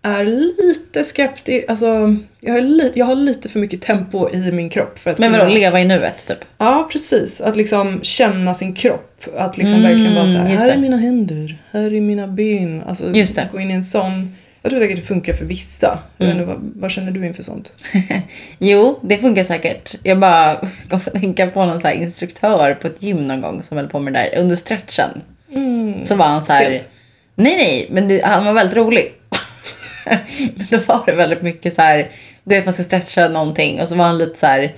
är lite skeptisk, alltså jag har, li, jag har lite för mycket tempo i min kropp för att Men kunna- vadå, leva i nuet typ? Ja, precis. Att liksom känna sin kropp. Att liksom Mm, verkligen vara så här, är mina händer, här är mina ben. Alltså Just det. gå in i en sån... Jag tror säkert det funkar för vissa. Mm. inte, vad, vad känner du inför sånt? Jo, det funkar säkert. Jag bara kom att tänka på någon så instruktör på ett gym någon gång som höll på med det där under stretchen. Mm. Så var han så här, Stelt. nej nej, men det, han var väldigt rolig. men då var det väldigt mycket så här, du vet man ska stretcha någonting och så var han lite så här,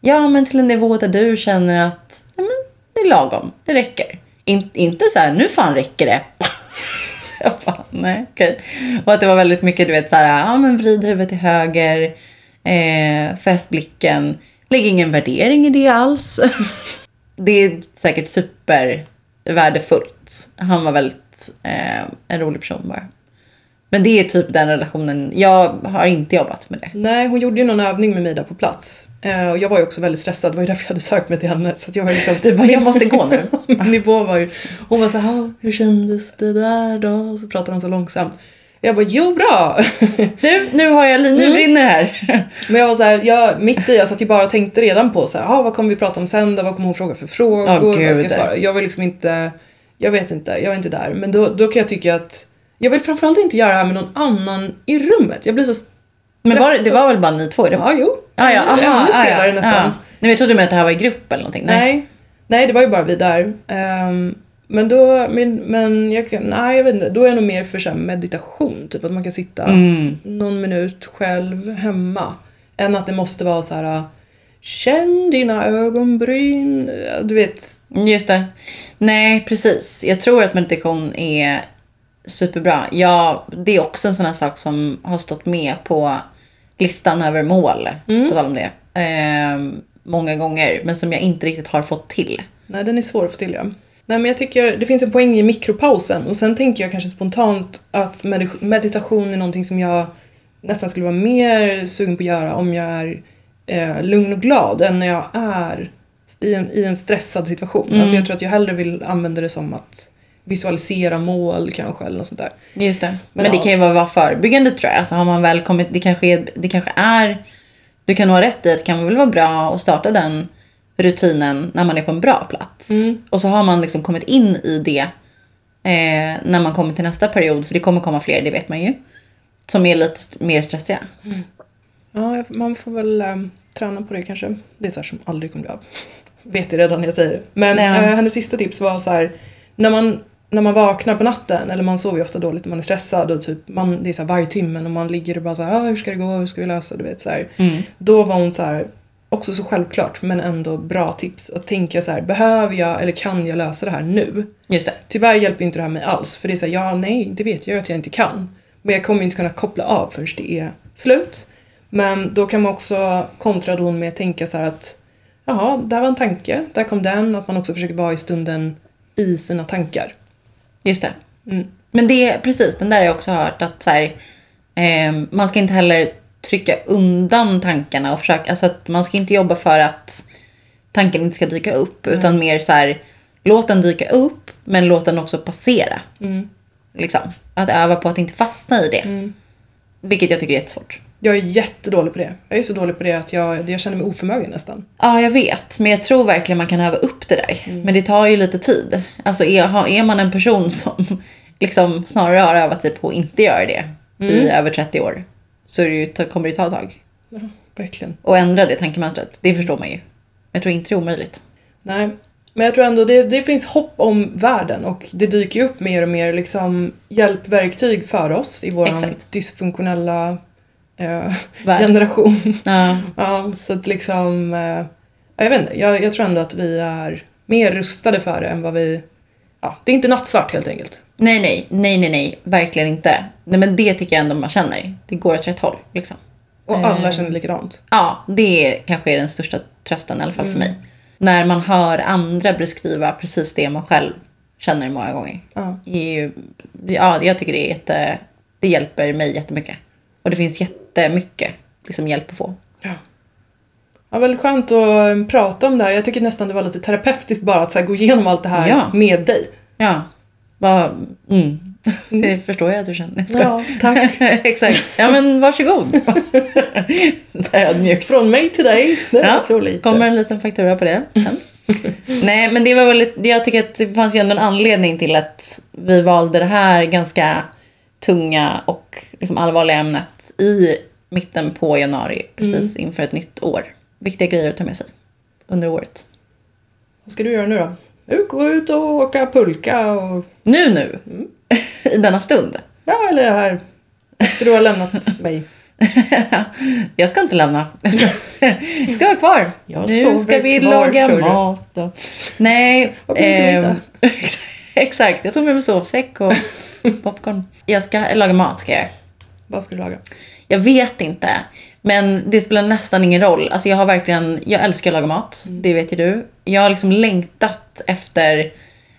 ja men till en nivå där du känner att ja, men det är lagom, det räcker. In, inte så här, nu fan räcker det. Jag bara, nej okej. Och att det var väldigt mycket, du vet så här, ja men vrid huvudet till höger, eh, fäst blicken, lägg ingen värdering i det alls. det är säkert supervärdefullt. Han var väldigt eh, en rolig person bara. Men det är typ den relationen, jag har inte jobbat med det. Nej, hon gjorde ju någon övning med mig där på plats. Eh, och jag var ju också väldigt stressad, det var ju därför jag hade sökt mig till henne. Så att jag var liksom, Du bara, jag måste gå nu. Min nivå var ju... Hon var så här, "Ah, hur kändes det där då? Och så pratade hon så långsamt. Jag bara, jo bra! Nu, nu har jag, nu Mm. brinner det här. Men jag var så här, jag, mitt i, jag satt ju bara och tänkte redan på så här, ah, vad kommer vi prata om sen då? Vad kommer hon fråga för frågor? Åh, vad ska jag svara? Jag vill liksom inte, jag vet inte, jag är inte där. Men då, då kan jag tycka att, jag vill framförallt inte göra det här med någon annan i rummet. Jag blir så, Men var, det- det var väl bara ni två i rummet? ja jo, Ah, ja, aha, ännu ah, stelare ja, nästan. Ja. Nej, men jag trodde med att det här var i grupp eller någonting. Nej. Nej, det var ju bara vi där. Ehm, men då, men, men jag kan, nej jag vet inte, då är jag nog mer för så meditation, typ att man kan sitta Mm. någon minut själv hemma. Än att det måste vara så här. Känn dina ögonbryn. Du vet. Just det. Nej, precis. Jag tror att meditation är superbra. Ja, det är också en sån här sak som har stått med på listan över mål, Mm. på tal om det. Ehm, många gånger, men som jag inte riktigt har fått till. Nej, den är svår att få till ja. Nej, men jag tycker det finns en poäng i mikropausen och sen tänker jag kanske spontant att med- meditation är någonting som jag nästan skulle vara mer sugen på att göra om jag är eh, lugn och glad än när jag är i en, i en stressad situation. Mm. Alltså jag tror att jag hellre vill använda det som att visualisera mål kanske eller något sånt där. Just det. Men, Men det ja. kan ju vara, förebyggande tror jag. Alltså har man väl kommit, det kanske är, det kanske är, du kan ha rätt i att det kan väl vara bra att starta den rutinen när man är på en bra plats. Mm. Och så har man liksom kommit in i det eh, när man kommer till nästa period, för det kommer komma fler, det vet man ju. Som är lite st- mer stressiga. Ja, jag- man får väl ehm, träna på det kanske. Det är så som aldrig kommer bli av. Vet det redan när jag säger det. Men Ja. eh, hennes sista tips var så här, när man, när man vaknar på natten, eller man sover ju ofta dåligt när man är stressad och typ, man, det är så varje timme och man ligger och bara så här, ah, hur ska det gå, hur ska vi lösa, du vet så. Mm. Då var hon så här, också så självklart men ändå bra tips. Att tänka så här, behöver jag eller kan jag lösa det här nu? Just det. Tyvärr hjälper inte det här mig alls. För det är så här, ja nej, det vet jag att jag inte kan. Men jag kommer inte kunna koppla av förrän det är slut. Men då kan man också kontra don med att tänka så här att jaha, där var en tanke, där kom den. Att man också försöker vara i stunden i sina tankar. Just det. Mm. Men det, precis, den där har jag också hört att så här, eh, man ska inte heller trycka undan tankarna och försöka, alltså att man ska inte jobba för att tanken inte ska dyka upp utan mer så här, låt den dyka upp men låt den också passera. Mm. Liksom. Att öva på att inte fastna i det. Mm. Vilket jag tycker är jättesvårt. Jag är jättedålig på det. Jag är så dålig på det att jag, jag känner mig oförmögen nästan. Ja, jag vet. Men jag tror verkligen man kan öva upp det där. Men det tar ju lite tid. Alltså är, är man en person som liksom snarare har övat sig på att inte göra det i över 30 år så det ju, kommer det ta ett tag. Ja, verkligen. Och ändra det tankemönstret, det förstår man ju. Jag tror inte det är omöjligt. Nej, men jag tror ändå det, det finns hopp om världen och det dyker ju upp mer och mer liksom hjälpverktyg för oss i vår dysfunktionella eh, generation. Ja, ja, så att liksom, eh, ja, jag vet inte, jag, jag tror ändå att vi är mer rustade för det än vad vi, ja, det är inte nattsvart helt enkelt. Nej, nej, nej, nej, nej, verkligen inte. Nej, men det tycker jag ändå man känner. Det går åt rätt håll, liksom. Och Eh. alla känner likadant. Ja, det kanske är den största trösten i alla fall för mig. När man hör andra beskriva precis det man själv känner många gånger. Ja. ju, ja, jag tycker det är jätte, det hjälper mig jättemycket. Och det finns jättemycket liksom, hjälp att få. Ja. Ja, väldigt skönt att eh, prata om det här. Jag tycker nästan det var lite terapeutiskt bara att så gå igenom allt det här Ja. med dig. Ja, vad, mm. det förstår jag att du känner. Ja, tack. Exakt. Ja men varsågod. Så ödmjukt. Från mig till dig. Det Ja, så lite. Kommer en liten faktura på det. Nej, men det var väl, jag tycker att det fanns ju ändå en anledning till att vi valde det här ganska tunga och liksom allvarliga ämnet i mitten på januari, precis inför ett nytt år. Viktiga grejer att ta med sig under året. Vad ska du göra nu då? Gå ut och åka pulka och... Nu, nu, i denna stund. Ja, eller här. Efter du har lämnat mig. jag ska inte lämna. Jag ska, jag ska vara kvar. Jag nu ska vi kvar, laga mat. Och... Nej. Middag? ex- Exakt, jag tog med mig sovsäck och popcorn. Jag ska laga mat ska jag göra. Vad ska du laga? Jag vet inte. Men det spelar nästan ingen roll. Alltså jag har verkligen, jag älskar att laga mat. Det vet ju du. Jag har liksom längtat efter,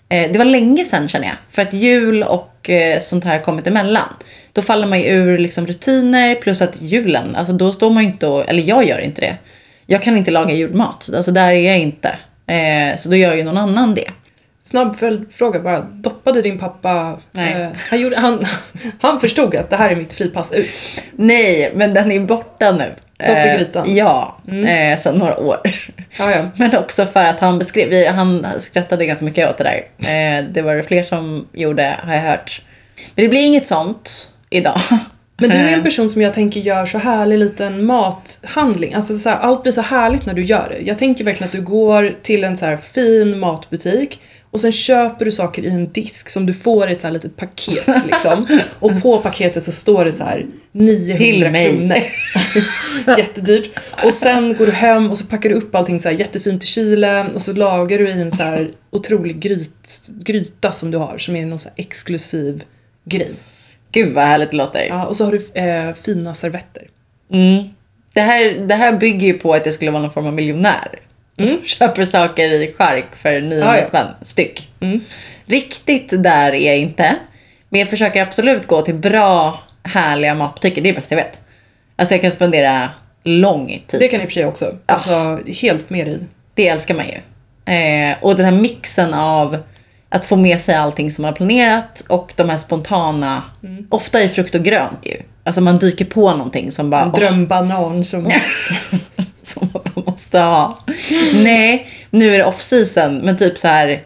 eh, det var länge sedan känner jag. För att jul och eh, sånt här har kommit emellan. Då faller man ju ur liksom rutiner plus att julen, alltså då står man ju inte och, eller jag gör inte det. Jag kan inte laga julmat. Alltså där är jag inte. Eh, så då gör ju någon annan det. Snabb följdfråga bara. Doppade din pappa... Nej. Eh, han, gjorde, han, han förstod att det här är mitt fripass ut. Nej, men den är borta nu. Dopp i Eh, grytan. Ja, eh, sedan några år. Ja, ja. Men också för att han beskrev, vi, han skrattade ganska mycket åt det där. Eh, det var det fler som gjorde, har jag hört. Men det blir inget sånt idag. Men du är Eh. en person som jag tänker gör så härlig liten mathandling. Alltså så här, allt blir så härligt när du gör det. Jag tänker verkligen att du går till en så här fin matbutik och sen köper du saker i en disk som du får i ett så här litet paket liksom. Och på paketet så står det så här 900 Till mig. kronor. Jättedyrt. Och sen går du hem och så packar du upp allting så här jättefint i kylen och så lagar du i en så här otrolig gryt, gryta som du har som är någon så exklusiv grej. Gud vad härligt det låter. Ja, och så har du eh, fina servetter. Mm. Det, här, det här bygger ju på att jag skulle vara någon form av miljonär. Som köper saker i chark för 900 Ja, ja. spänn styck. Mm. Riktigt där är jag inte. Men jag försöker absolut gå till bra, härliga matbutiker. Det är det bästa jag vet. Alltså jag kan spendera lång tid. Det kan i och för sig också. Alltså, helt med i. Det älskar man ju. Eh, och den här mixen av att få med sig allting som man har planerat och de här spontana, Mm. ofta i frukt och grönt ju. Alltså man dyker på någonting som bara, En drömbanan som... som man måste ha. Nej, nu är det off season, men typ så här.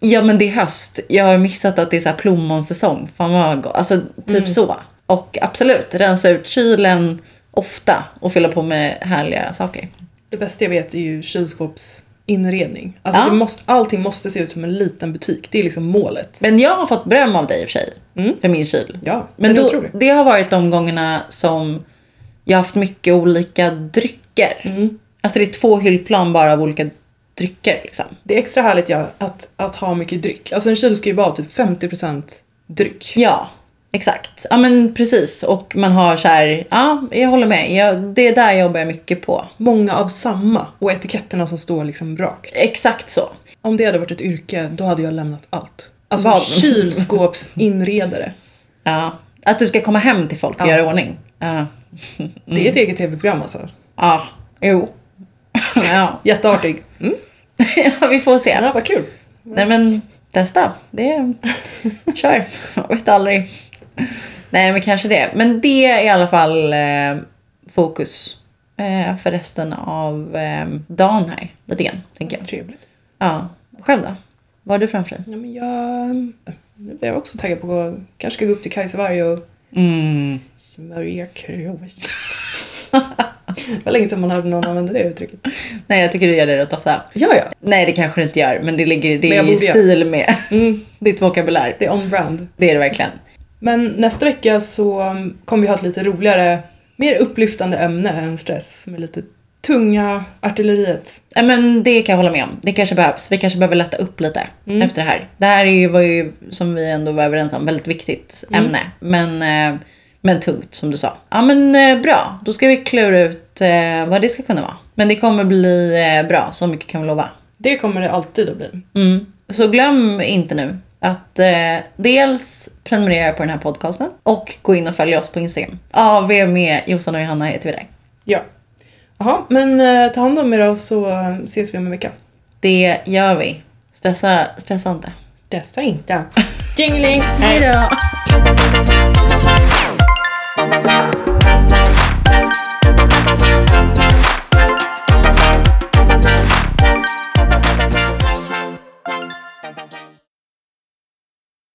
Ja men det är höst, jag har missat att det är så här plommonsäsong. Fan vad gott. Alltså typ Mm. så. Och absolut, rensa ut kylen ofta och fylla på med härliga saker. Det bästa jag vet är ju kylskåpsinredning. Alltså Ja. det måste, allting måste se ut som en liten butik. Det är liksom målet. Men jag har fått beröm av dig i och för sig. För min kyl. Ja, Men då, det har varit de gångerna som jag har haft mycket olika drycker. Mm. Alltså det är två hyllplan bara av olika drycker liksom. Det är extra härligt ja, att, att ha mycket dryck. Alltså en kyl ska ju vara typ 50% dryck. Ja, exakt. Ja men precis. Och man har så här, ja jag håller med. Jag, det är där jag jobbar mycket på. Många av samma och etiketterna som står liksom rakt. Exakt så. Om det hade varit ett yrke, då hade jag lämnat allt. Alltså Vad? kylskåpsinredare. Ja. Att du ska komma hem till folk och Ja. göra ordning. Ja. Det är ett eget tv-program alltså. Ja, jo. ja. Jätteartig. Mm. ja, vi får se. Ja, vad kul. Nej men testa. Det är... Kör. Jag vet aldrig. Nej men kanske det. Men det är i alla fall eh, fokus eh, för resten av eh, dagen här. Lite grann, tänker jag. Trevligt. Ja. Själv då? Vad har du framför dig? Ja, men jag... Nu blir jag också taggad på att kanske ska gå upp till Kajsevarg och Mm. smörja krås. det var länge sedan man hörde någon använda det uttrycket. Nej jag tycker du gör det rätt ofta. Ja, ja. Nej det kanske du inte gör men det ligger det är i borde göra. stil med Mm, ditt vokabulär. det är on brand. Det är det verkligen. Men nästa vecka så kommer vi ha ett lite roligare, mer upplyftande ämne än stress. Med lite tunga artilleriet. Ja, men det kan jag hålla med om. Det kanske behövs. Vi kanske behöver lätta upp lite Mm. efter det här. Det här är ju, var ju, som vi ändå var överens om, väldigt viktigt Mm. ämne. Men, eh, men tungt som du sa. Ja men eh, bra, då ska vi klura ut eh, vad det ska kunna vara. Men det kommer bli bra, så mycket kan vi lova. Det kommer det alltid att bli. Mm. Så glöm inte nu att eh, dels prenumerera på den här podcasten och gå in och följa oss på Instagram. AV med Jossan och Johanna heter vi där. Ja. Jaha, men eh, ta hand om er då så eh, ses vi om en vecka. Det gör vi. Stressa, stressa inte. Dessa inte. Jingling! Hej då!